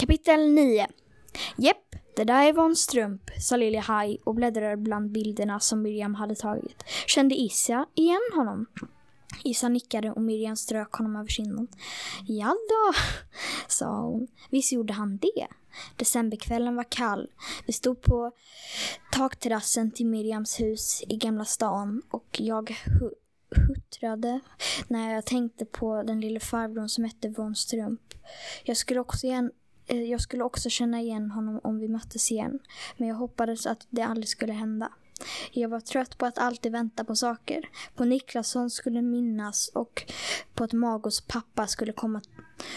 Kapitel 9 Jepp, det där är Von Strump, sa Lili Haj och bläddrade bland bilderna som Miriam hade tagit. Kände Issa igen honom? Issa nickade och Miriam strök honom över kinden. Ja då, sa hon. Visst gjorde han det. Decemberkvällen var kall. Vi stod på takterrassen till Miriams hus i Gamla stan och jag hu huttrade när jag tänkte på den lille farbrorn som hette Von Strump. Jag skulle också gärna Eh, jag skulle också känna igen honom om vi möttes igen, men jag hoppades att det aldrig skulle hända. Jag var trött på att alltid vänta på saker. På Niklasson skulle minnas och på att Magos pappa skulle komma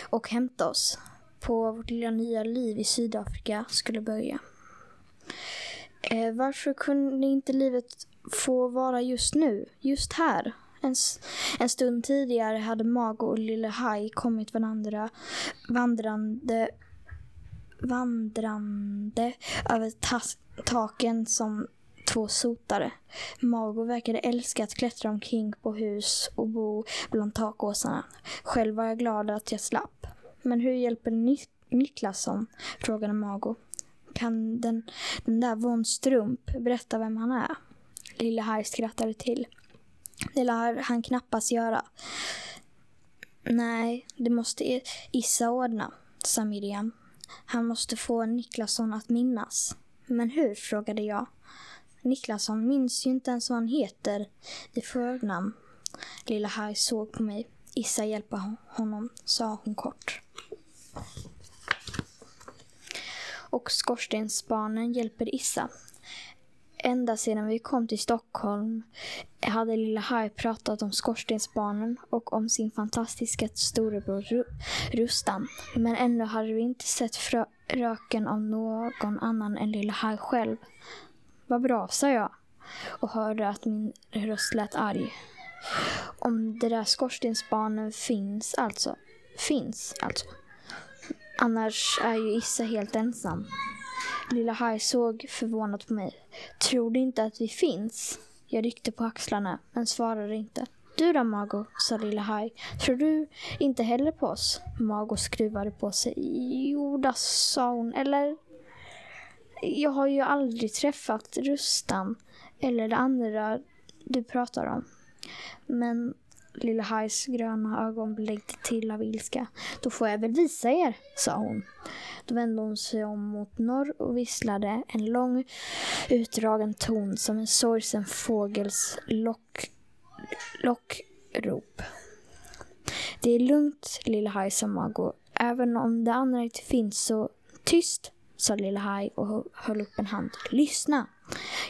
och hämta oss. På vårt lilla nya liv i Sydafrika skulle börja. Eh, varför kunde inte livet få vara just nu, just här? En, en stund tidigare hade Mago och Lille Haj kommit varandra vandrande vandrande över taken som två sotare. Mago verkade älska att klättra omkring på hus och bo bland takåsarna. Själv var jag glad att jag slapp. Men hur hjälper Nik Niklasson? frågade Mago. Kan den, den där Von Strump berätta vem han är? Lille Harry skrattade till. Det lär han knappast göra. Nej, det måste Issa ordna, sa Miriam. Han måste få Niklasson att minnas. Men hur? frågade jag. Niklasson minns ju inte ens vad han heter i förnamn. Lilla Harry såg på mig. Issa hjälpa honom, sa hon kort. Och skorstensbarnen hjälper Issa. Ända sedan vi kom till Stockholm hade lilla Harry pratat om skorstensbarnen och om sin fantastiska storebror Rustan. Men ännu hade vi inte sett röken av någon annan än lilla Harry själv. Vad bra, sa jag och hörde att min röst lät arg. Om det där skorstensbarnen finns alltså. Finns alltså. Annars är ju Issa helt ensam. Lilla Haj såg förvånat på mig. Tror du inte att vi finns? Jag ryckte på axlarna, men svarade inte. Du då, Mago, sa Lilla Haj. Tror du inte heller på oss? Mago skruvade på sig. Jo, då, sa hon. Eller? Jag har ju aldrig träffat Rustan, eller det andra du pratar om. Men Lilla Hajs gröna ögon blänkte till av ilska. Då får jag väl visa er, sa hon. Då vände hon sig om mot norr och visslade en lång utdragen ton som en sorgsen fågels lock, lockrop. Det är lugnt, Lilla Haj, sa Mago. Även om det andra inte finns så tyst, sa Lilla Haj och höll upp en hand. Lyssna!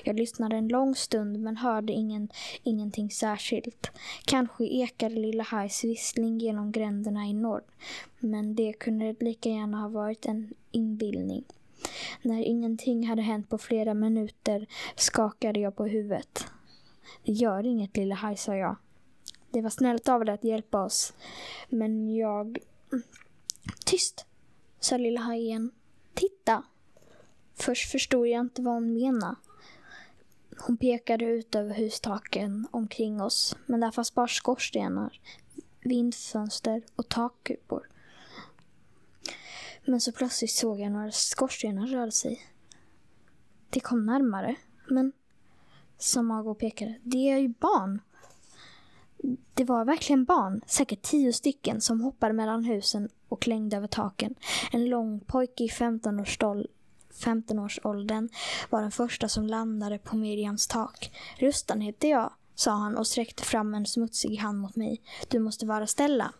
Jag lyssnade en lång stund men hörde ingen, ingenting särskilt. Kanske ekade Lilla Hajs vissling genom gränderna i norr. Men det kunde lika gärna ha varit en inbildning. När ingenting hade hänt på flera minuter skakade jag på huvudet. Det gör inget Lilla Haj, sa jag. Det var snällt av dig att hjälpa oss. Men jag... Mm, tyst, sa Lilla Haj igen. Titta! Först förstod jag inte vad hon menade. Hon pekade ut över hustaken omkring oss, men där fanns bara skorstenar, vindfönster och takkupor. Men så plötsligt såg jag några skorstenar röra sig. Det kom närmare, men som Mago pekade, det är ju barn. Det var verkligen barn, säkert tio stycken, som hoppade mellan husen och klängde över taken. En lång pojke i 15-årsåldern 15-årsåldern var den första som landade på Miriams tak. Rustan heter jag, sa han och sträckte fram en smutsig hand mot mig. Du måste vara Stella.